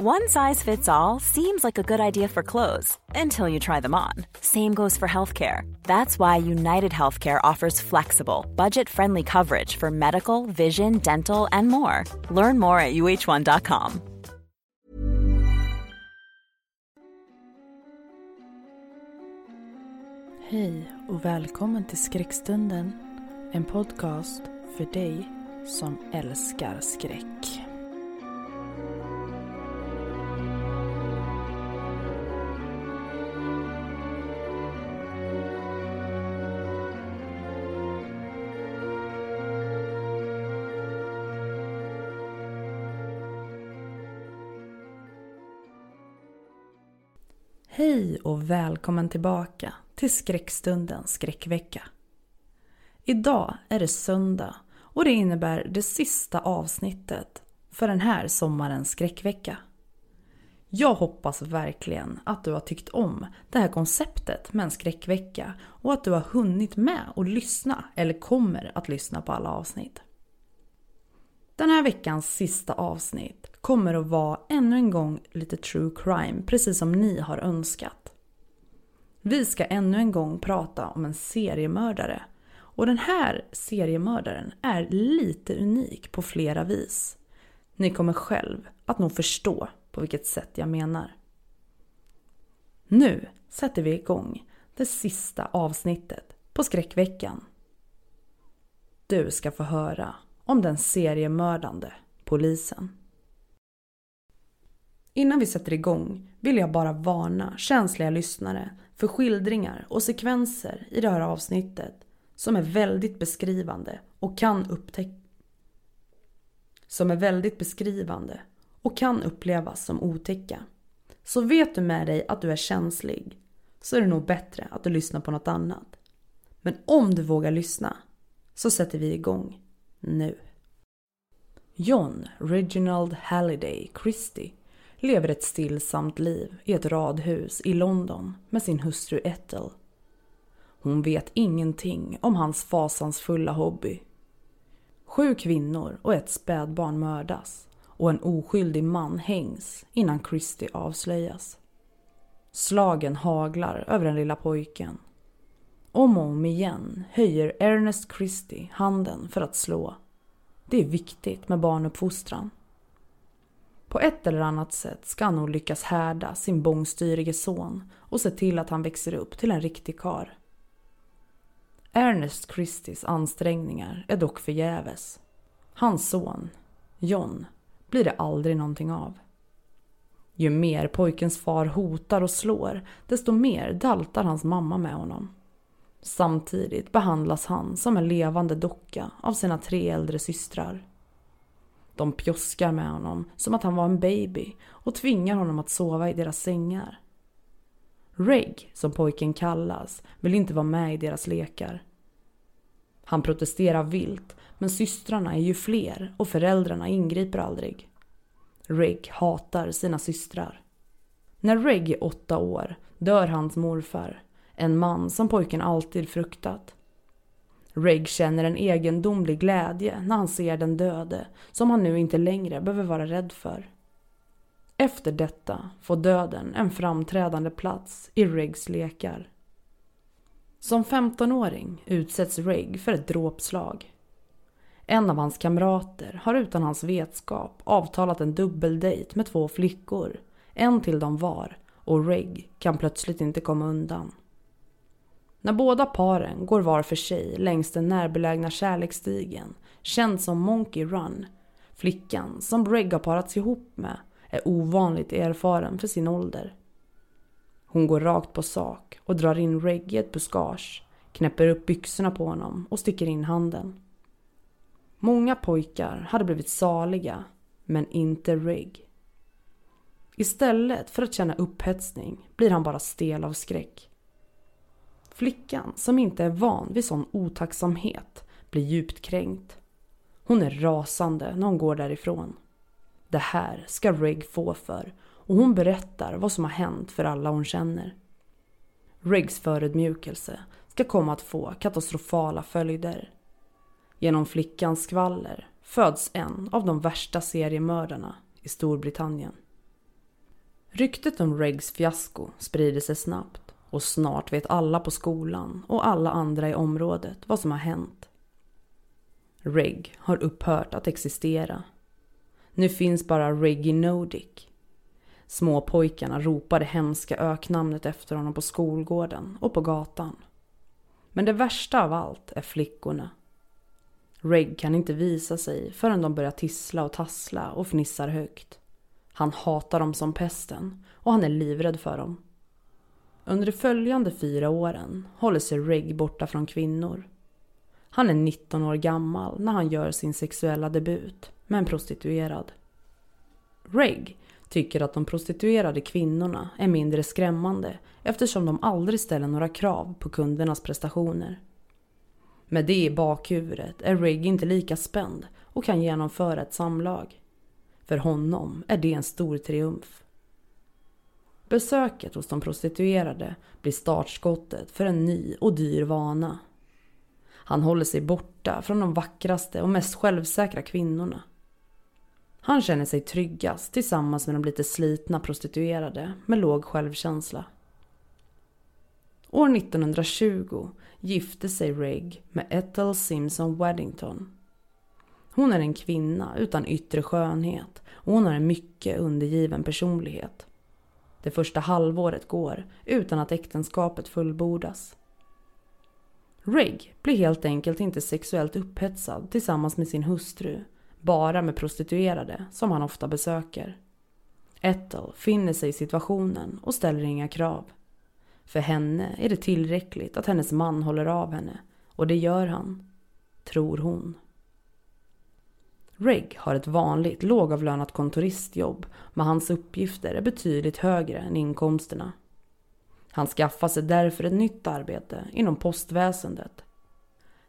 One size fits all seems like a good idea for clothes until you try them on. Same goes for healthcare. That's why United Healthcare offers flexible, budget friendly coverage for medical, vision, dental, and more. Learn more at uh1.com. Hej och välkommen till Skräckstunden. En podcast för dig som älskar skräck. Hej och välkommen tillbaka till Skräckstundens skräckvecka. Idag är det söndag och det innebär det sista avsnittet för den här sommarens skräckvecka. Jag hoppas verkligen att du har tyckt om det här konceptet med en skräckvecka och att du har hunnit med att lyssna eller kommer att lyssna på alla avsnitt. Den här veckans sista avsnitt kommer att vara ännu en gång lite true crime, precis som ni har önskat. Vi ska ännu en gång prata om en seriemördare. Och den här seriemördaren är lite unik på flera vis. Ni kommer själv att nog förstå på vilket sätt jag menar. Nu sätter vi igång det sista avsnittet på skräckveckan. Du ska få höra om den seriemördande polisen. Innan vi sätter igång vill jag bara varna känsliga lyssnare för skildringar och sekvenser i det här avsnittet som är väldigt beskrivande och kan upptäcka som är väldigt beskrivande och kan upplevas som otäcka. Så vet du med dig att du är känslig så är det nog bättre att du lyssnar på något annat. Men om du vågar lyssna så sätter vi igång nu. John Reginald Halliday Christie lever ett stillsamt liv i ett radhus i London med sin hustru Ethel. Hon vet ingenting om hans fasansfulla hobby. Sju kvinnor och ett spädbarn mördas och en oskyldig man hängs innan Christie avslöjas. Slagen haglar över den lilla pojken. Om och om igen höjer Ernest Christie handen för att slå. Det är viktigt med barnuppfostran. På ett eller annat sätt ska han nog lyckas härda sin bångstyrige son och se till att han växer upp till en riktig kar. Ernest Christies ansträngningar är dock förgäves. Hans son, John, blir det aldrig någonting av. Ju mer pojkens far hotar och slår, desto mer daltar hans mamma med honom. Samtidigt behandlas han som en levande docka av sina tre äldre systrar. De pjoskar med honom som att han var en baby och tvingar honom att sova i deras sängar. Reg, som pojken kallas, vill inte vara med i deras lekar. Han protesterar vilt, men systrarna är ju fler och föräldrarna ingriper aldrig. Reg hatar sina systrar. När Reg är åtta år dör hans morfar, en man som pojken alltid fruktat. Reg känner en egendomlig glädje när han ser den döde som han nu inte längre behöver vara rädd för. Efter detta får döden en framträdande plats i Regs lekar. Som 15-åring utsätts Reg för ett dråpslag. En av hans kamrater har utan hans vetskap avtalat en dubbeldejt med två flickor, en till dem var, och Reg kan plötsligt inte komma undan. När båda paren går var för sig längs den närbelägna kärleksstigen, känd som Monkey Run, flickan som Reg har parats ihop med är ovanligt erfaren för sin ålder. Hon går rakt på sak och drar in Reg i ett buskage, knäpper upp byxorna på honom och sticker in handen. Många pojkar hade blivit saliga, men inte Reg. Istället för att känna upphetsning blir han bara stel av skräck. Flickan, som inte är van vid sån otacksamhet, blir djupt kränkt. Hon är rasande när hon går därifrån. Det här ska Reg få för och hon berättar vad som har hänt för alla hon känner. Regs förödmjukelse ska komma att få katastrofala följder. Genom flickans skvaller föds en av de värsta seriemördarna i Storbritannien. Ryktet om Regs fiasko sprider sig snabbt och snart vet alla på skolan och alla andra i området vad som har hänt. Reg har upphört att existera. Nu finns bara Reggie Nodick. Småpojkarna ropar det hemska öknamnet efter honom på skolgården och på gatan. Men det värsta av allt är flickorna. Reg kan inte visa sig förrän de börjar tissla och tassla och fnissar högt. Han hatar dem som pesten och han är livrädd för dem. Under de följande fyra åren håller sig Reg borta från kvinnor. Han är 19 år gammal när han gör sin sexuella debut med en prostituerad. Reg tycker att de prostituerade kvinnorna är mindre skrämmande eftersom de aldrig ställer några krav på kundernas prestationer. Med det i bakhuvudet är Reg inte lika spänd och kan genomföra ett samlag. För honom är det en stor triumf. Besöket hos de prostituerade blir startskottet för en ny och dyr vana. Han håller sig borta från de vackraste och mest självsäkra kvinnorna. Han känner sig tryggast tillsammans med de lite slitna prostituerade med låg självkänsla. År 1920 gifte sig Reg med Ethel Simpson Waddington. Hon är en kvinna utan yttre skönhet och hon har en mycket undergiven personlighet. Det första halvåret går utan att äktenskapet fullbordas. Reg blir helt enkelt inte sexuellt upphetsad tillsammans med sin hustru, bara med prostituerade som han ofta besöker. Ethel finner sig i situationen och ställer inga krav. För henne är det tillräckligt att hennes man håller av henne och det gör han, tror hon. Reg har ett vanligt lågavlönat kontoristjobb men hans uppgifter är betydligt högre än inkomsterna. Han skaffar sig därför ett nytt arbete inom postväsendet.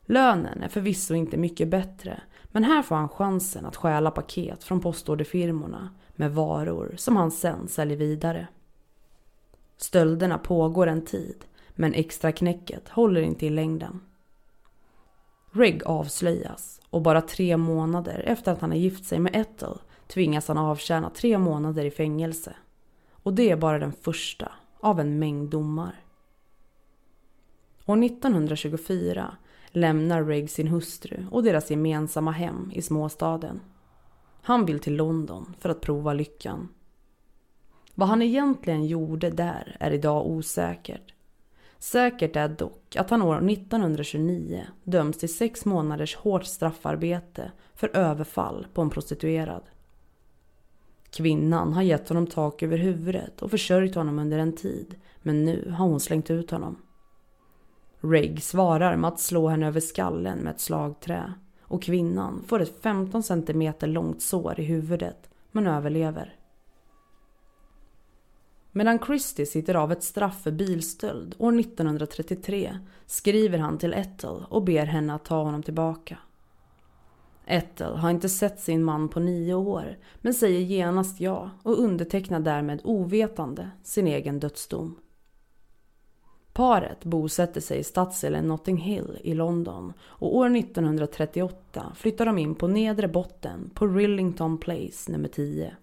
Lönen är förvisso inte mycket bättre men här får han chansen att stjäla paket från postorderfirmorna med varor som han sen säljer vidare. Stölderna pågår en tid men extra knäcket håller inte i längden. Reg avslöjas och bara tre månader efter att han har gift sig med Ethel tvingas han avtjäna tre månader i fängelse. Och det är bara den första av en mängd domar. År 1924 lämnar Reg sin hustru och deras gemensamma hem i småstaden. Han vill till London för att prova lyckan. Vad han egentligen gjorde där är idag osäkert. Säkert är dock att han år 1929 döms till sex månaders hårt straffarbete för överfall på en prostituerad. Kvinnan har gett honom tak över huvudet och försörjt honom under en tid, men nu har hon slängt ut honom. Reg svarar med att slå henne över skallen med ett slagträ och kvinnan får ett 15 cm långt sår i huvudet, men överlever. Medan Christie sitter av ett straff för bilstöld år 1933 skriver han till Ethel och ber henne att ta honom tillbaka. Ethel har inte sett sin man på nio år men säger genast ja och undertecknar därmed ovetande sin egen dödsdom. Paret bosätter sig i stadsdelen Notting Hill i London och år 1938 flyttar de in på nedre botten på Rillington Place nummer 10.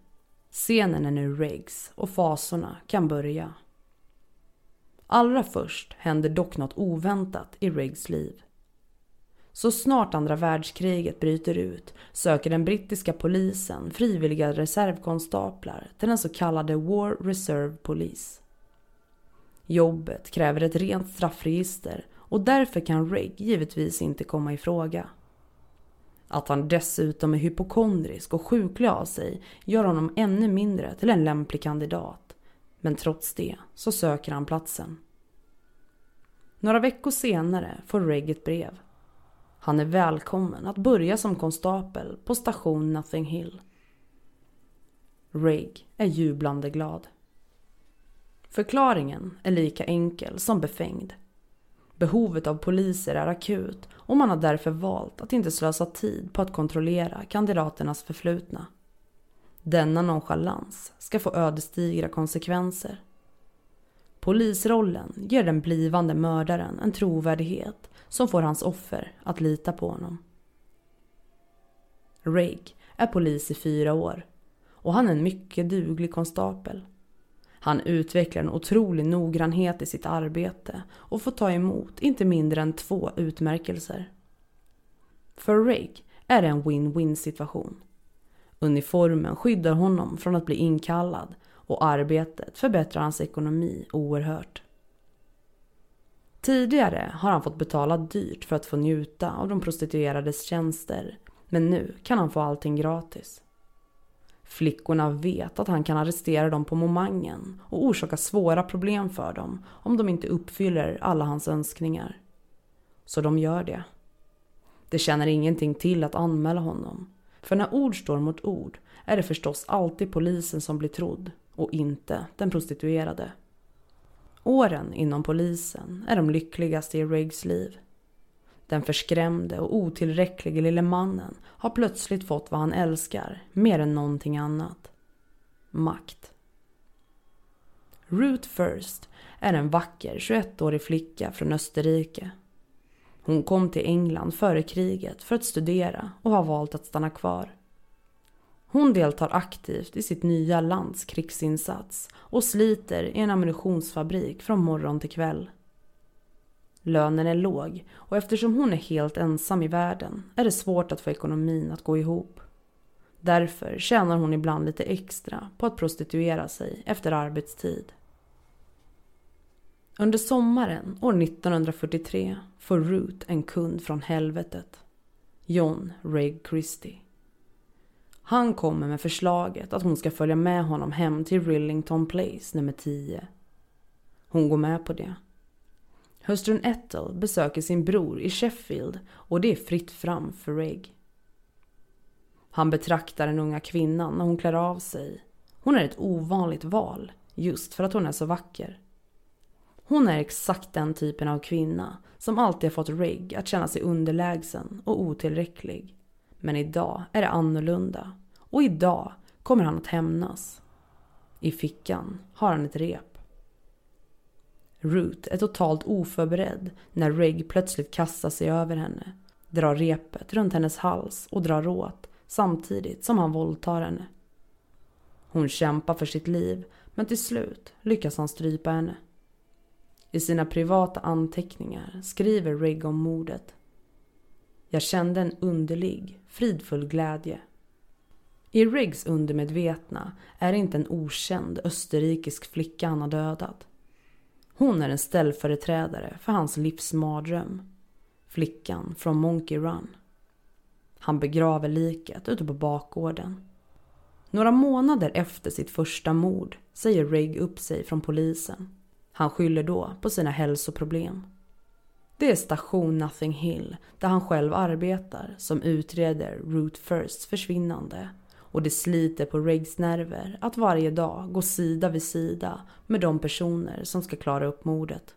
Scenen är nu Regs och fasorna kan börja. Allra först händer dock något oväntat i Regs liv. Så snart andra världskriget bryter ut söker den brittiska polisen frivilliga reservkonstaplar till den så kallade War Reserve Police. Jobbet kräver ett rent straffregister och därför kan Reg givetvis inte komma i fråga. Att han dessutom är hypokondrisk och sjuklig av sig gör honom ännu mindre till en lämplig kandidat. Men trots det så söker han platsen. Några veckor senare får Reg ett brev. Han är välkommen att börja som konstapel på station Nothing Hill. Reg är jublande glad. Förklaringen är lika enkel som befängd. Behovet av poliser är akut och man har därför valt att inte slösa tid på att kontrollera kandidaternas förflutna. Denna nonchalans ska få ödesdigra konsekvenser. Polisrollen ger den blivande mördaren en trovärdighet som får hans offer att lita på honom. Rake är polis i fyra år och han är en mycket duglig konstapel. Han utvecklar en otrolig noggrannhet i sitt arbete och får ta emot inte mindre än två utmärkelser. För Rake är det en win-win situation. Uniformen skyddar honom från att bli inkallad och arbetet förbättrar hans ekonomi oerhört. Tidigare har han fått betala dyrt för att få njuta av de prostituerades tjänster men nu kan han få allting gratis. Flickorna vet att han kan arrestera dem på momangen och orsaka svåra problem för dem om de inte uppfyller alla hans önskningar. Så de gör det. Det känner ingenting till att anmäla honom. För när ord står mot ord är det förstås alltid polisen som blir trodd och inte den prostituerade. Åren inom polisen är de lyckligaste i Riggs liv. Den förskrämde och otillräcklige lille mannen har plötsligt fått vad han älskar mer än någonting annat. Makt. Ruth First är en vacker 21-årig flicka från Österrike. Hon kom till England före kriget för att studera och har valt att stanna kvar. Hon deltar aktivt i sitt nya lands krigsinsats och sliter i en ammunitionsfabrik från morgon till kväll. Lönen är låg och eftersom hon är helt ensam i världen är det svårt att få ekonomin att gå ihop. Därför tjänar hon ibland lite extra på att prostituera sig efter arbetstid. Under sommaren år 1943 får Ruth en kund från helvetet. John Reg Christie. Han kommer med förslaget att hon ska följa med honom hem till Rillington Place nummer 10. Hon går med på det. Hustrun Ethel besöker sin bror i Sheffield och det är fritt fram för Reg. Han betraktar den unga kvinnan när hon klär av sig. Hon är ett ovanligt val, just för att hon är så vacker. Hon är exakt den typen av kvinna som alltid har fått Reg att känna sig underlägsen och otillräcklig. Men idag är det annorlunda. Och idag kommer han att hämnas. I fickan har han ett rep. Ruth är totalt oförberedd när Reg plötsligt kastar sig över henne, drar repet runt hennes hals och drar åt samtidigt som han våldtar henne. Hon kämpar för sitt liv men till slut lyckas han strypa henne. I sina privata anteckningar skriver Reg om mordet. Jag kände en underlig, fridfull glädje. I Regs undermedvetna är det inte en okänd österrikisk flicka han har dödat. Hon är en ställföreträdare för hans livsmardröm. Flickan från Monkey Run. Han begraver liket ute på bakgården. Några månader efter sitt första mord säger Rigg upp sig från polisen. Han skyller då på sina hälsoproblem. Det är station Nothing Hill där han själv arbetar som utreder Root Firsts försvinnande och det sliter på Regs nerver att varje dag gå sida vid sida med de personer som ska klara upp mordet.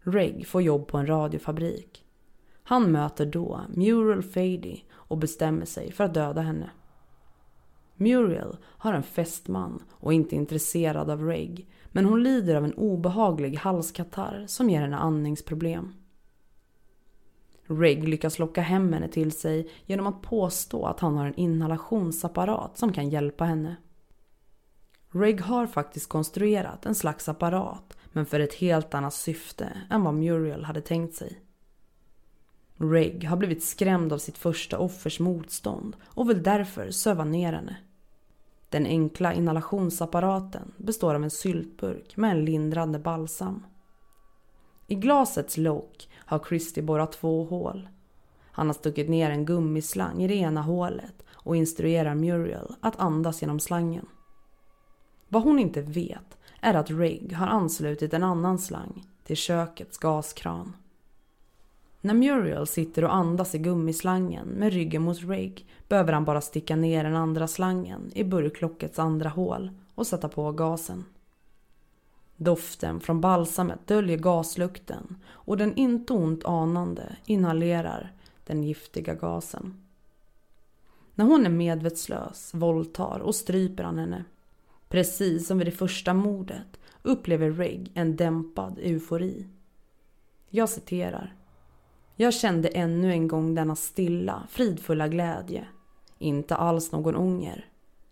Reg får jobb på en radiofabrik. Han möter då Muriel Fady och bestämmer sig för att döda henne. Muriel har en fästman och är inte intresserad av Reg men hon lider av en obehaglig halskatarr som ger henne andningsproblem. Reg lyckas locka hem henne till sig genom att påstå att han har en inhalationsapparat som kan hjälpa henne. Reg har faktiskt konstruerat en slags apparat men för ett helt annat syfte än vad Muriel hade tänkt sig. Reg har blivit skrämd av sitt första offers motstånd och vill därför söva ner henne. Den enkla inhalationsapparaten består av en syltburk med en lindrande balsam. I glasets lock har Christie borrat två hål. Han har stuckit ner en gummislang i det ena hålet och instruerar Muriel att andas genom slangen. Vad hon inte vet är att Rigg har anslutit en annan slang till kökets gaskran. När Muriel sitter och andas i gummislangen med ryggen mot Rigg behöver han bara sticka ner den andra slangen i burklockets andra hål och sätta på gasen. Doften från balsamet döljer gaslukten och den inte ont anande inhalerar den giftiga gasen. När hon är medvetslös våldtar och stryper han henne. Precis som vid det första mordet upplever Reg en dämpad eufori. Jag citerar. Jag kände ännu en gång denna stilla, fridfulla glädje. Inte alls någon ånger,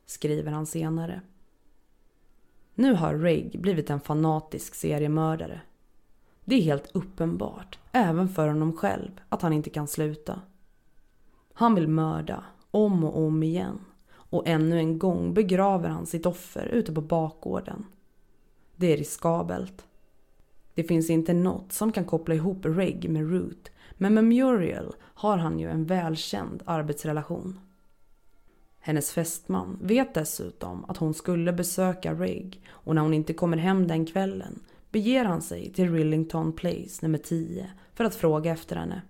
skriver han senare. Nu har Reg blivit en fanatisk seriemördare. Det är helt uppenbart, även för honom själv, att han inte kan sluta. Han vill mörda, om och om igen. Och ännu en gång begraver han sitt offer ute på bakgården. Det är riskabelt. Det finns inte något som kan koppla ihop Reg med Root. Men med Muriel har han ju en välkänd arbetsrelation. Hennes fästman vet dessutom att hon skulle besöka Reg och när hon inte kommer hem den kvällen beger han sig till Rillington Place nummer 10 för att fråga efter henne.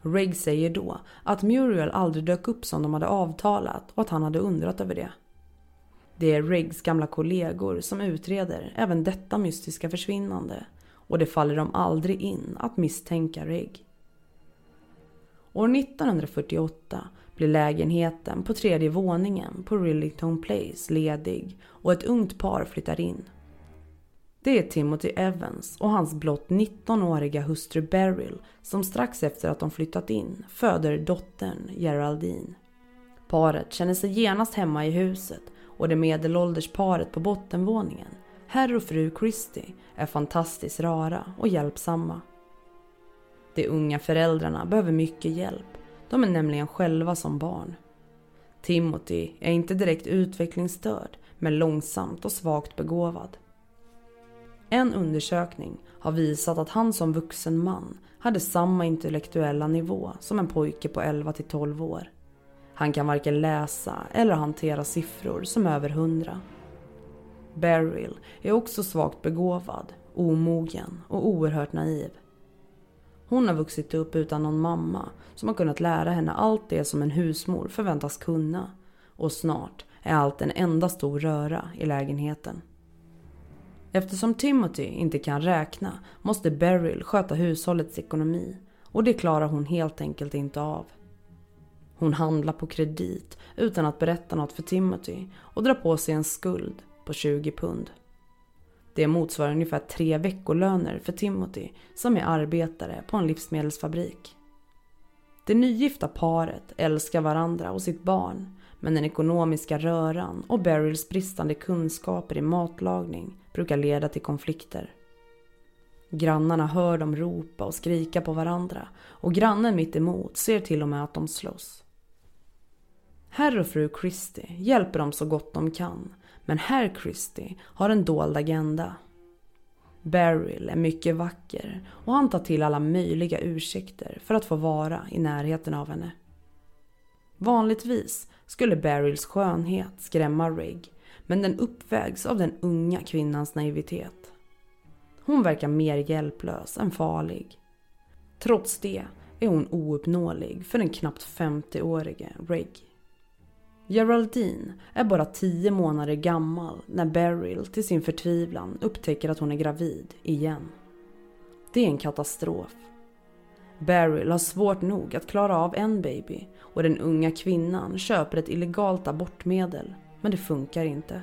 Reg säger då att Muriel aldrig dök upp som de hade avtalat och att han hade undrat över det. Det är Riggs gamla kollegor som utreder även detta mystiska försvinnande och det faller dem aldrig in att misstänka Rigg. År 1948 blir lägenheten på tredje våningen på Rillington Place ledig och ett ungt par flyttar in. Det är Timothy Evans och hans blott 19-åriga hustru Beryl som strax efter att de flyttat in föder dottern Geraldine. Paret känner sig genast hemma i huset och det medelålders paret på bottenvåningen, herr och fru Christie, är fantastiskt rara och hjälpsamma. De unga föräldrarna behöver mycket hjälp. De är nämligen själva som barn. Timothy är inte direkt utvecklingsstörd, men långsamt och svagt begåvad. En undersökning har visat att han som vuxen man hade samma intellektuella nivå som en pojke på 11 till 12 år. Han kan varken läsa eller hantera siffror som över hundra. Beryl är också svagt begåvad, omogen och oerhört naiv. Hon har vuxit upp utan någon mamma som har kunnat lära henne allt det som en husmor förväntas kunna och snart är allt en enda stor röra i lägenheten. Eftersom Timothy inte kan räkna måste Beryl sköta hushållets ekonomi och det klarar hon helt enkelt inte av. Hon handlar på kredit utan att berätta något för Timothy och drar på sig en skuld på 20 pund. Det motsvarar ungefär tre veckolöner för Timothy som är arbetare på en livsmedelsfabrik. Det nygifta paret älskar varandra och sitt barn men den ekonomiska röran och Beryls bristande kunskaper i matlagning brukar leda till konflikter. Grannarna hör dem ropa och skrika på varandra och grannen mitt emot ser till och med att de slåss. Herr och fru Christie hjälper dem så gott de kan men herr Christie har en dold agenda. Beryl är mycket vacker och han tar till alla möjliga ursäkter för att få vara i närheten av henne. Vanligtvis skulle Beryls skönhet skrämma Rigg men den uppvägs av den unga kvinnans naivitet. Hon verkar mer hjälplös än farlig. Trots det är hon ouppnåelig för den knappt 50-årige Rigg. Geraldine är bara tio månader gammal när Beryl till sin förtvivlan upptäcker att hon är gravid igen. Det är en katastrof. Beryl har svårt nog att klara av en baby och den unga kvinnan köper ett illegalt abortmedel, men det funkar inte.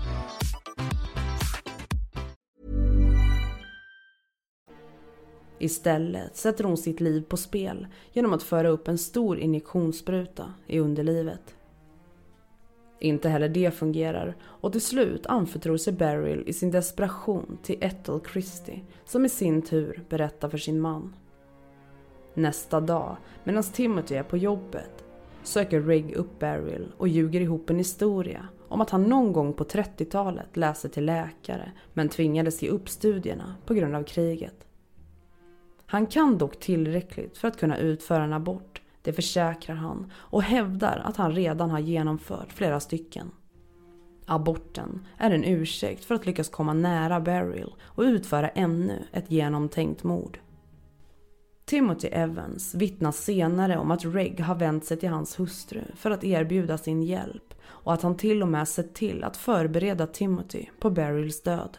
Istället sätter hon sitt liv på spel genom att föra upp en stor injektionsspruta i underlivet. Inte heller det fungerar och till slut anförtror sig Beryl i sin desperation till Ethel Christie som i sin tur berättar för sin man. Nästa dag, medan Timothy är på jobbet, söker Rigg upp Beryl och ljuger ihop en historia om att han någon gång på 30-talet läste till läkare men tvingades ge upp studierna på grund av kriget. Han kan dock tillräckligt för att kunna utföra en abort, det försäkrar han och hävdar att han redan har genomfört flera stycken. Aborten är en ursäkt för att lyckas komma nära Beryl och utföra ännu ett genomtänkt mord. Timothy Evans vittnar senare om att Reg har vänt sig till hans hustru för att erbjuda sin hjälp och att han till och med sett till att förbereda Timothy på Beryls död.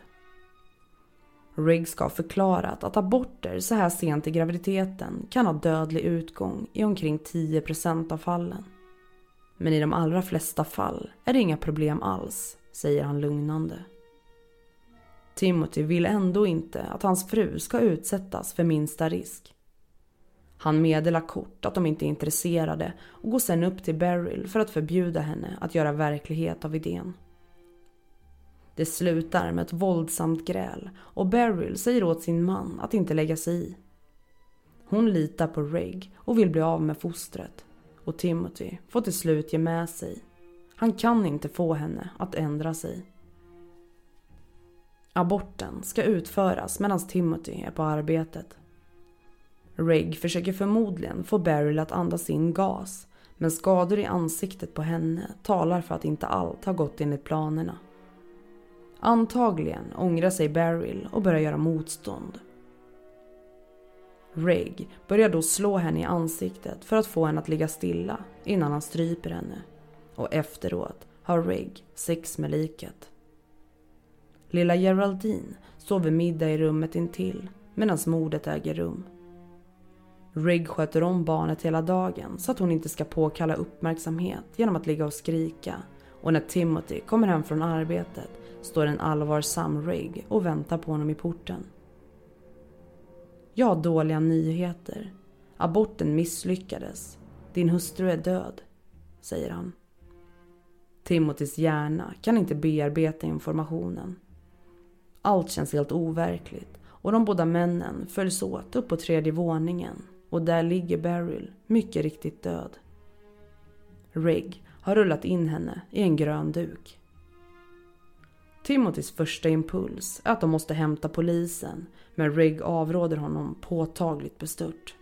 Rigg ska ha förklarat att aborter så här sent i graviditeten kan ha dödlig utgång i omkring 10% av fallen. Men i de allra flesta fall är det inga problem alls, säger han lugnande. Timothy vill ändå inte att hans fru ska utsättas för minsta risk. Han meddelar kort att de inte är intresserade och går sen upp till Beryl för att förbjuda henne att göra verklighet av idén. Det slutar med ett våldsamt gräl och Beryl säger åt sin man att inte lägga sig i. Hon litar på Reg och vill bli av med fostret och Timothy får till slut ge med sig. Han kan inte få henne att ändra sig. Aborten ska utföras medan Timothy är på arbetet. Reg försöker förmodligen få Beryl att andas in gas men skador i ansiktet på henne talar för att inte allt har gått enligt planerna. Antagligen ångrar sig Beryl och börjar göra motstånd. Reg börjar då slå henne i ansiktet för att få henne att ligga stilla innan han stryper henne. Och efteråt har Reg sex med liket. Lilla Geraldine sover middag i rummet intill medan mordet äger rum. Rigg sköter om barnet hela dagen så att hon inte ska påkalla uppmärksamhet genom att ligga och skrika. Och när Timothy kommer hem från arbetet står en allvarsam Rigg och väntar på honom i porten. Jag har dåliga nyheter. Aborten misslyckades. Din hustru är död, säger han. Timothys hjärna kan inte bearbeta informationen. Allt känns helt overkligt och de båda männen följs åt upp på tredje våningen och där ligger Beryl mycket riktigt död. Rigg har rullat in henne i en grön duk. Timothys första impuls är att de måste hämta polisen men Rigg avråder honom påtagligt bestört.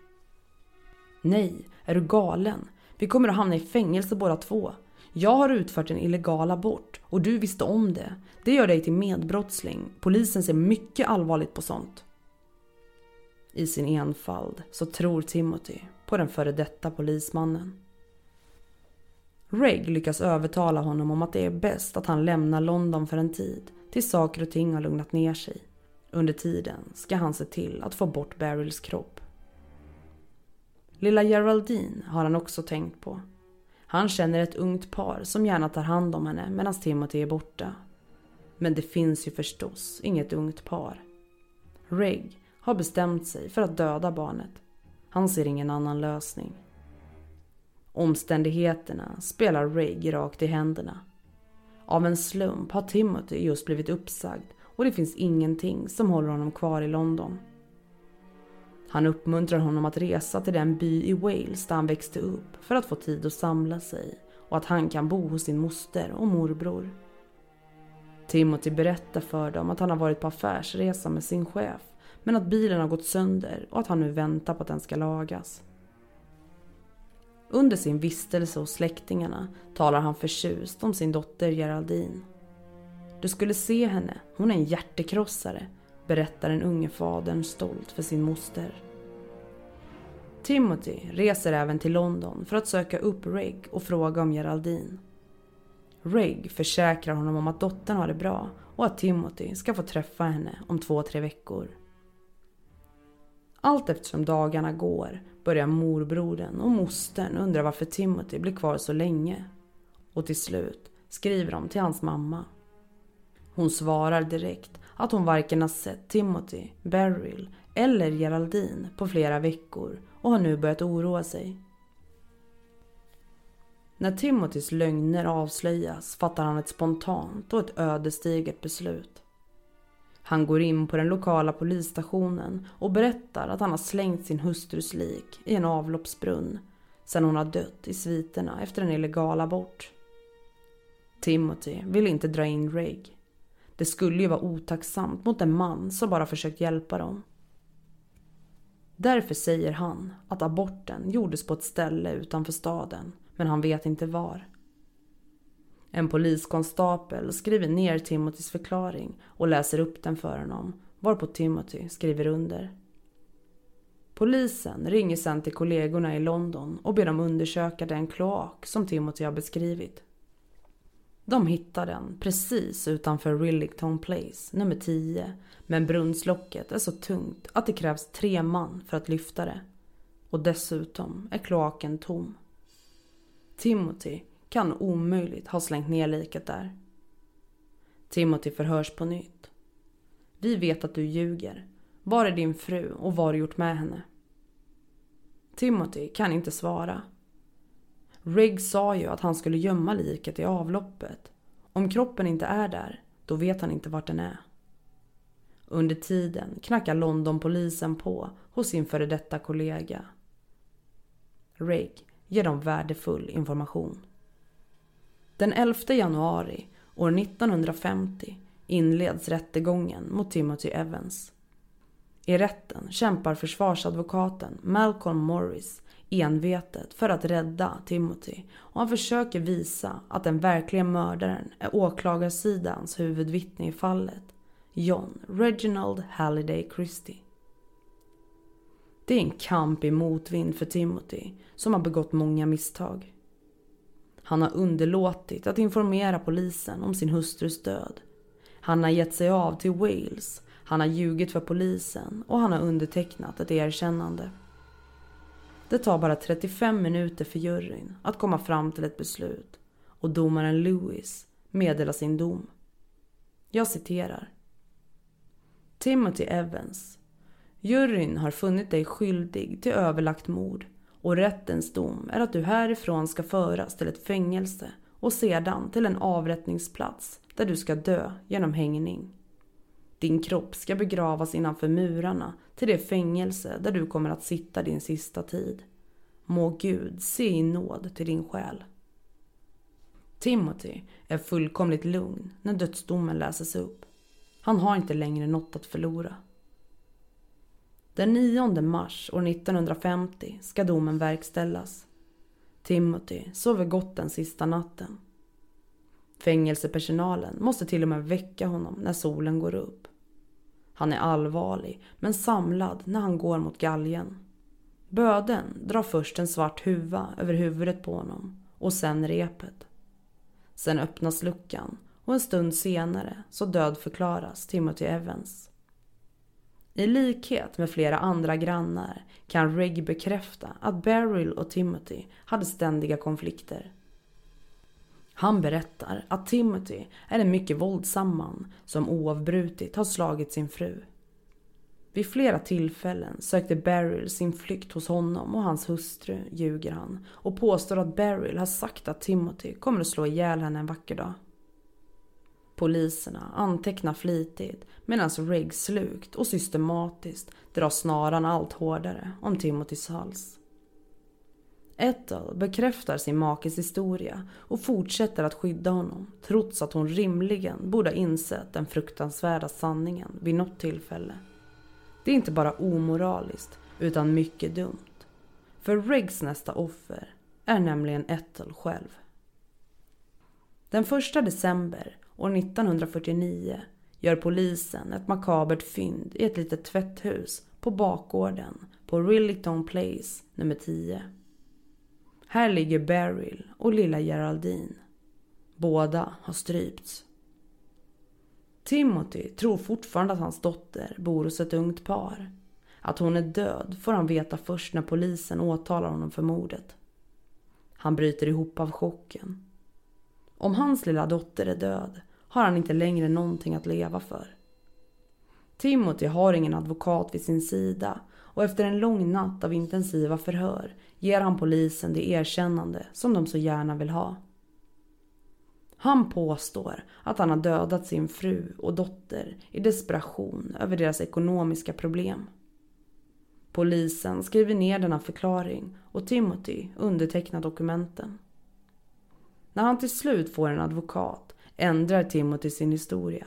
Nej, är du galen? Vi kommer att hamna i fängelse båda två. Jag har utfört en illegal abort och du visste om det. Det gör dig till medbrottsling. Polisen ser mycket allvarligt på sånt. I sin enfald så tror Timothy på den före detta polismannen. Reg lyckas övertala honom om att det är bäst att han lämnar London för en tid tills saker och ting har lugnat ner sig. Under tiden ska han se till att få bort Beryls kropp. Lilla Geraldine har han också tänkt på. Han känner ett ungt par som gärna tar hand om henne medan Timothy är borta. Men det finns ju förstås inget ungt par. Reg har bestämt sig för att döda barnet. Han ser ingen annan lösning. Omständigheterna spelar Rig rakt i händerna. Av en slump har Timothy just blivit uppsagd och det finns ingenting som håller honom kvar i London. Han uppmuntrar honom att resa till den by i Wales där han växte upp för att få tid att samla sig och att han kan bo hos sin moster och morbror. Timothy berättar för dem att han har varit på affärsresa med sin chef men att bilen har gått sönder och att han nu väntar på att den ska lagas. Under sin vistelse hos släktingarna talar han förtjust om sin dotter Geraldine. Du skulle se henne, hon är en hjärtekrossare, berättar den unge fadern stolt för sin moster. Timothy reser även till London för att söka upp Reg och fråga om Geraldine. Reg försäkrar honom om att dottern har det bra och att Timothy ska få träffa henne om två, tre veckor. Allt eftersom dagarna går börjar morbrodern och mostern undra varför Timothy blir kvar så länge. Och till slut skriver de till hans mamma. Hon svarar direkt att hon varken har sett Timothy, Beryl eller Geraldine på flera veckor och har nu börjat oroa sig. När Timothys lögner avslöjas fattar han ett spontant och ett ödesdigert beslut. Han går in på den lokala polisstationen och berättar att han har slängt sin hustrus lik i en avloppsbrunn sedan hon har dött i sviterna efter en illegal abort. Timothy vill inte dra in Reg. Det skulle ju vara otacksamt mot en man som bara försökt hjälpa dem. Därför säger han att aborten gjordes på ett ställe utanför staden, men han vet inte var. En poliskonstapel skriver ner Timothys förklaring och läser upp den för honom, varpå Timothy skriver under. Polisen ringer sen till kollegorna i London och ber dem undersöka den kloak som Timothy har beskrivit. De hittar den precis utanför Rillington Place, nummer 10. Men brunnslocket är så tungt att det krävs tre man för att lyfta det. Och dessutom är kloaken tom. Timothy kan omöjligt ha slängt ner liket där. Timothy förhörs på nytt. Vi vet att du ljuger. Var är din fru och vad har du gjort med henne? Timothy kan inte svara. Riggs sa ju att han skulle gömma liket i avloppet. Om kroppen inte är där, då vet han inte vart den är. Under tiden knackar Londonpolisen på hos sin före detta kollega. Rigg ger dem värdefull information. Den 11 januari år 1950 inleds rättegången mot Timothy Evans. I rätten kämpar försvarsadvokaten Malcolm Morris envetet för att rädda Timothy och han försöker visa att den verkliga mördaren är åklagarsidans huvudvittne i fallet, John Reginald Halliday Christie. Det är en kamp i motvind för Timothy som har begått många misstag. Han har underlåtit att informera polisen om sin hustrus död. Han har gett sig av till Wales, han har ljugit för polisen och han har undertecknat ett erkännande. Det tar bara 35 minuter för juryn att komma fram till ett beslut och domaren Lewis meddelar sin dom. Jag citerar. Timothy Evans. Juryn har funnit dig skyldig till överlagt mord och rättens dom är att du härifrån ska föras till ett fängelse och sedan till en avrättningsplats där du ska dö genom hängning. Din kropp ska begravas innanför murarna till det fängelse där du kommer att sitta din sista tid. Må Gud se i nåd till din själ. Timothy är fullkomligt lugn när dödsdomen läses upp. Han har inte längre något att förlora. Den 9 mars år 1950 ska domen verkställas. Timothy sover gott den sista natten. Fängelsepersonalen måste till och med väcka honom när solen går upp. Han är allvarlig men samlad när han går mot galgen. Böden drar först en svart huva över huvudet på honom och sen repet. Sen öppnas luckan och en stund senare så dödförklaras Timothy Evans. I likhet med flera andra grannar kan Reg bekräfta att Beryl och Timothy hade ständiga konflikter. Han berättar att Timothy är en mycket våldsam man som oavbrutet har slagit sin fru. Vid flera tillfällen sökte Beryl sin flykt hos honom och hans hustru, ljuger han, och påstår att Beryl har sagt att Timothy kommer att slå ihjäl henne en vacker dag. Poliserna antecknar flitigt medan Riggs slukt och systematiskt drar snaran allt hårdare om Timothys hals. Ethel bekräftar sin makes historia och fortsätter att skydda honom trots att hon rimligen borde ha insett den fruktansvärda sanningen vid något tillfälle. Det är inte bara omoraliskt utan mycket dumt. För Riggs nästa offer är nämligen Ethel själv. Den 1 december år 1949 gör polisen ett makabert fynd i ett litet tvätthus på bakgården på Rillington Place nummer 10. Här ligger Beryl och lilla Geraldine. Båda har strypts. Timothy tror fortfarande att hans dotter bor hos ett ungt par. Att hon är död får han veta först när polisen åtalar honom för mordet. Han bryter ihop av chocken. Om hans lilla dotter är död har han inte längre någonting att leva för. Timothy har ingen advokat vid sin sida och efter en lång natt av intensiva förhör ger han polisen det erkännande som de så gärna vill ha. Han påstår att han har dödat sin fru och dotter i desperation över deras ekonomiska problem. Polisen skriver ner denna förklaring och Timothy undertecknar dokumenten. När han till slut får en advokat ändrar Timothy sin historia.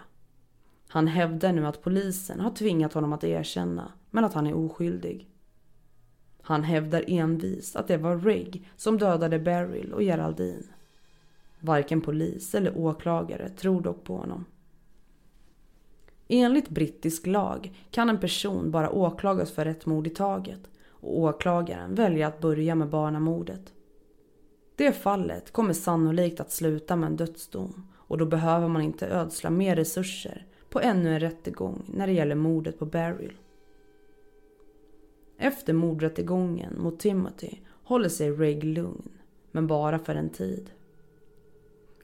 Han hävdar nu att polisen har tvingat honom att erkänna, men att han är oskyldig. Han hävdar envist att det var Rigg som dödade Beryl och Geraldine. Varken polis eller åklagare tror dock på honom. Enligt brittisk lag kan en person bara åklagas för ett mord i taget och åklagaren väljer att börja med barnamordet. Det fallet kommer sannolikt att sluta med en dödsdom och då behöver man inte ödsla mer resurser på ännu en rättegång när det gäller mordet på Beryl. Efter mordrättegången mot Timothy håller sig Reg lugn, men bara för en tid.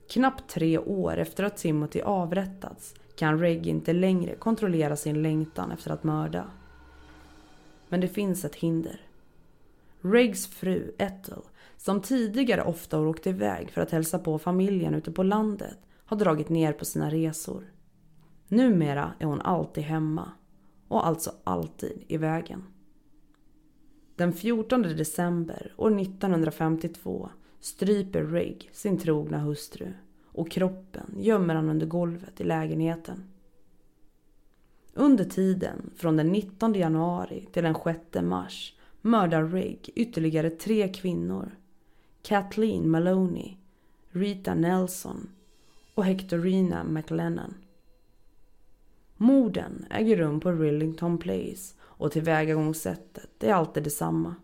Knappt tre år efter att Timothy avrättats kan Reg inte längre kontrollera sin längtan efter att mörda. Men det finns ett hinder. Regs fru Ethel, som tidigare ofta har åkt iväg för att hälsa på familjen ute på landet, har dragit ner på sina resor. Numera är hon alltid hemma och alltså alltid i vägen. Den 14 december år 1952 stryper Rigg sin trogna hustru och kroppen gömmer han under golvet i lägenheten. Under tiden från den 19 januari till den 6 mars mördar Rigg ytterligare tre kvinnor. Kathleen Maloney, Rita Nelson och Hectorina McLennan. Morden äger rum på Rillington Place och tillvägagångssättet är alltid detsamma.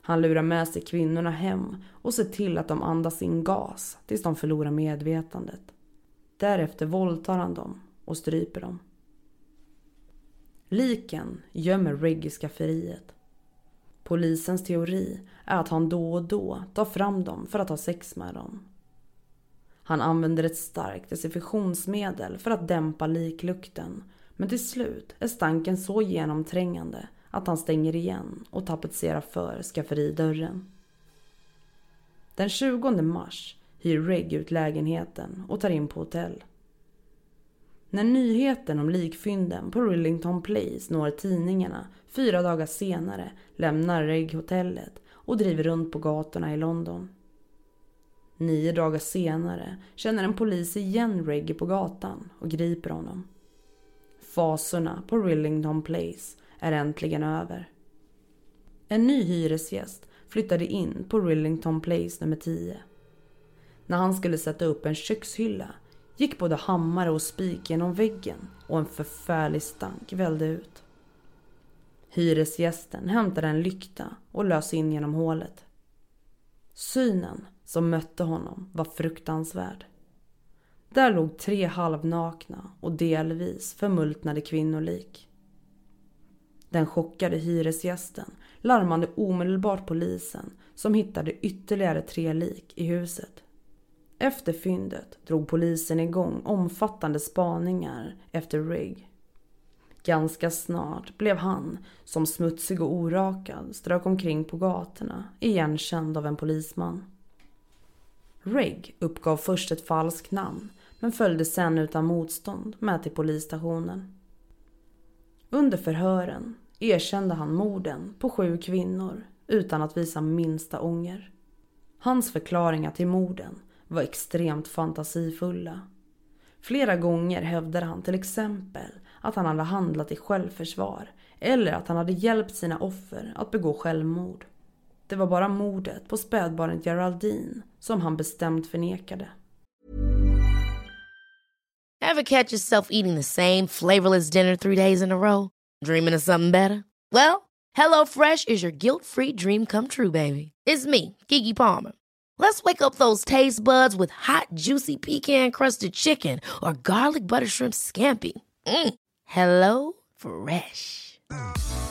Han lurar med sig kvinnorna hem och ser till att de andas in gas tills de förlorar medvetandet. Därefter våldtar han dem och stryper dem. Liken gömmer Rigg i skafferiet. Polisens teori är att han då och då tar fram dem för att ha sex med dem. Han använder ett starkt desinfektionsmedel för att dämpa liklukten men till slut är stanken så genomträngande att han stänger igen och tapetserar för skafferidörren. Den 20 mars hyr Reg ut lägenheten och tar in på hotell. När nyheten om likfynden på Rillington Place når tidningarna fyra dagar senare lämnar Reg hotellet och driver runt på gatorna i London. Nio dagar senare känner en polis igen Reggie på gatan och griper honom. Fasorna på Rillington Place är äntligen över. En ny hyresgäst flyttade in på Rillington Place nummer 10. När han skulle sätta upp en kökshylla gick både hammare och spik genom väggen och en förfärlig stank vällde ut. Hyresgästen hämtade en lykta och lös in genom hålet. Synen som mötte honom var fruktansvärd. Där låg tre halvnakna och delvis förmultnade kvinnolik. Den chockade hyresgästen larmade omedelbart polisen som hittade ytterligare tre lik i huset. Efter fyndet drog polisen igång omfattande spaningar efter Rigg. Ganska snart blev han, som smutsig och orakad, strök omkring på gatorna, igenkänd av en polisman. Reg uppgav först ett falskt namn men följde sen utan motstånd med till polisstationen. Under förhören erkände han morden på sju kvinnor utan att visa minsta ånger. Hans förklaringar till morden var extremt fantasifulla. Flera gånger hävdade han till exempel att han hade handlat i självförsvar eller att han hade hjälpt sina offer att begå självmord. Det var bara mordet på spädbarnet Geraldine som han bestämt förnekade. Have catch yourself eating the same flavorless dinner three days in a row? Dreaming of something better? Well, hello fresh is your guilt free dream come true baby. It's me, Gigi Palmer. Let's wake up those taste buds with hot juicy pecan crusted chicken or garlic butter shrimp scampi. Mm. Hello Fresh.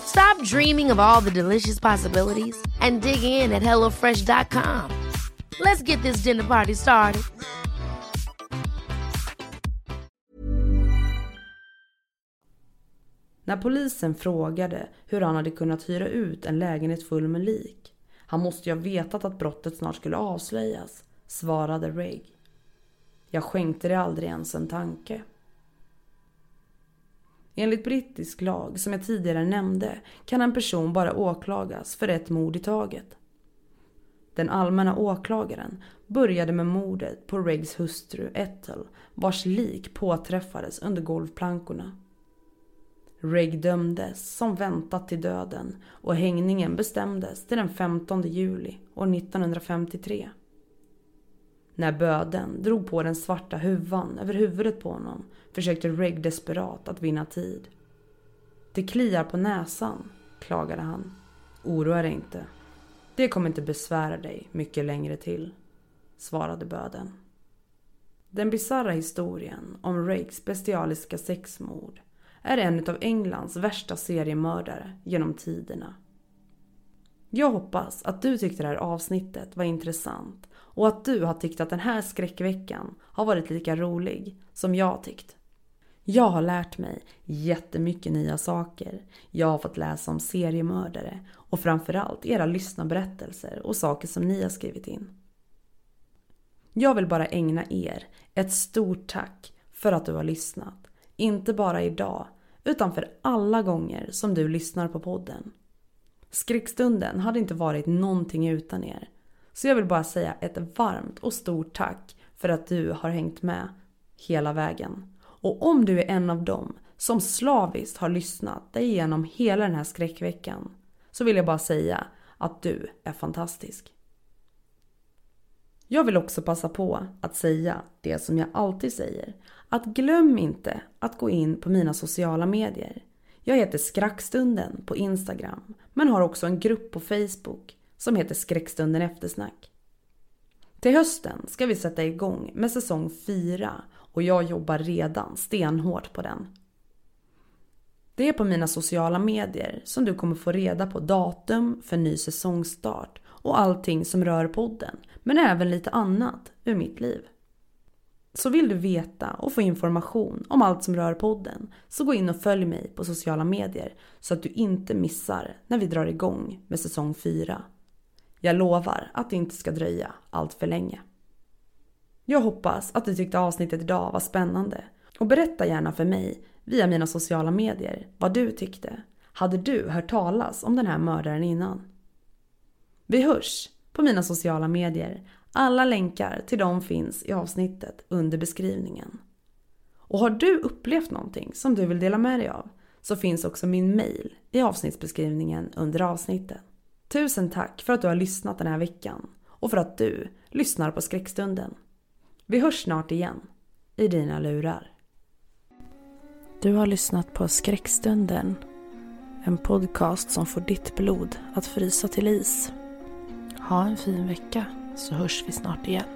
Stop dreaming of all the delicious possibilities and dig in at HelloFresh.com. Let's get this dinner party started. När polisen frågade hur han hade kunnat hyra ut en lägenhet full med lik. Han måste ju ha vetat att brottet snart skulle avslöjas, svarade Reg. Jag skänkte det aldrig ens en tanke. Enligt brittisk lag, som jag tidigare nämnde, kan en person bara åklagas för ett mord i taget. Den allmänna åklagaren började med mordet på Regs hustru Ethel vars lik påträffades under golvplankorna. Reg dömdes som väntat till döden och hängningen bestämdes till den 15 juli år 1953. När böden drog på den svarta huvan över huvudet på honom försökte Reg desperat att vinna tid. Det kliar på näsan, klagade han. Oroa dig inte. Det kommer inte besvära dig mycket längre till, svarade böden. Den bisarra historien om Rakes bestialiska sexmord är en av Englands värsta seriemördare genom tiderna. Jag hoppas att du tyckte det här avsnittet var intressant och att du har tyckt att den här skräckveckan har varit lika rolig som jag tyckt. Jag har lärt mig jättemycket nya saker. Jag har fått läsa om seriemördare och framförallt era lyssnarberättelser och saker som ni har skrivit in. Jag vill bara ägna er ett stort tack för att du har lyssnat. Inte bara idag, utan för alla gånger som du lyssnar på podden. Skräckstunden hade inte varit någonting utan er. Så jag vill bara säga ett varmt och stort tack för att du har hängt med hela vägen. Och om du är en av dem som slaviskt har lyssnat dig igenom hela den här skräckveckan så vill jag bara säga att du är fantastisk. Jag vill också passa på att säga det som jag alltid säger. Att glöm inte att gå in på mina sociala medier. Jag heter Skrackstunden på Instagram men har också en grupp på Facebook som heter Skräckstunden eftersnack. Till hösten ska vi sätta igång med säsong 4 och jag jobbar redan stenhårt på den. Det är på mina sociala medier som du kommer få reda på datum för ny säsongstart och allting som rör podden, men även lite annat ur mitt liv. Så vill du veta och få information om allt som rör podden så gå in och följ mig på sociala medier så att du inte missar när vi drar igång med säsong 4. Jag lovar att det inte ska dröja allt för länge. Jag hoppas att du tyckte avsnittet idag var spännande och berätta gärna för mig via mina sociala medier vad du tyckte. Hade du hört talas om den här mördaren innan? Vi hörs på mina sociala medier. Alla länkar till dem finns i avsnittet under beskrivningen. Och har du upplevt någonting som du vill dela med dig av så finns också min mail i avsnittsbeskrivningen under avsnittet. Tusen tack för att du har lyssnat den här veckan och för att du lyssnar på skräckstunden. Vi hörs snart igen i dina lurar. Du har lyssnat på Skräckstunden. En podcast som får ditt blod att frysa till is. Ha en fin vecka så hörs vi snart igen.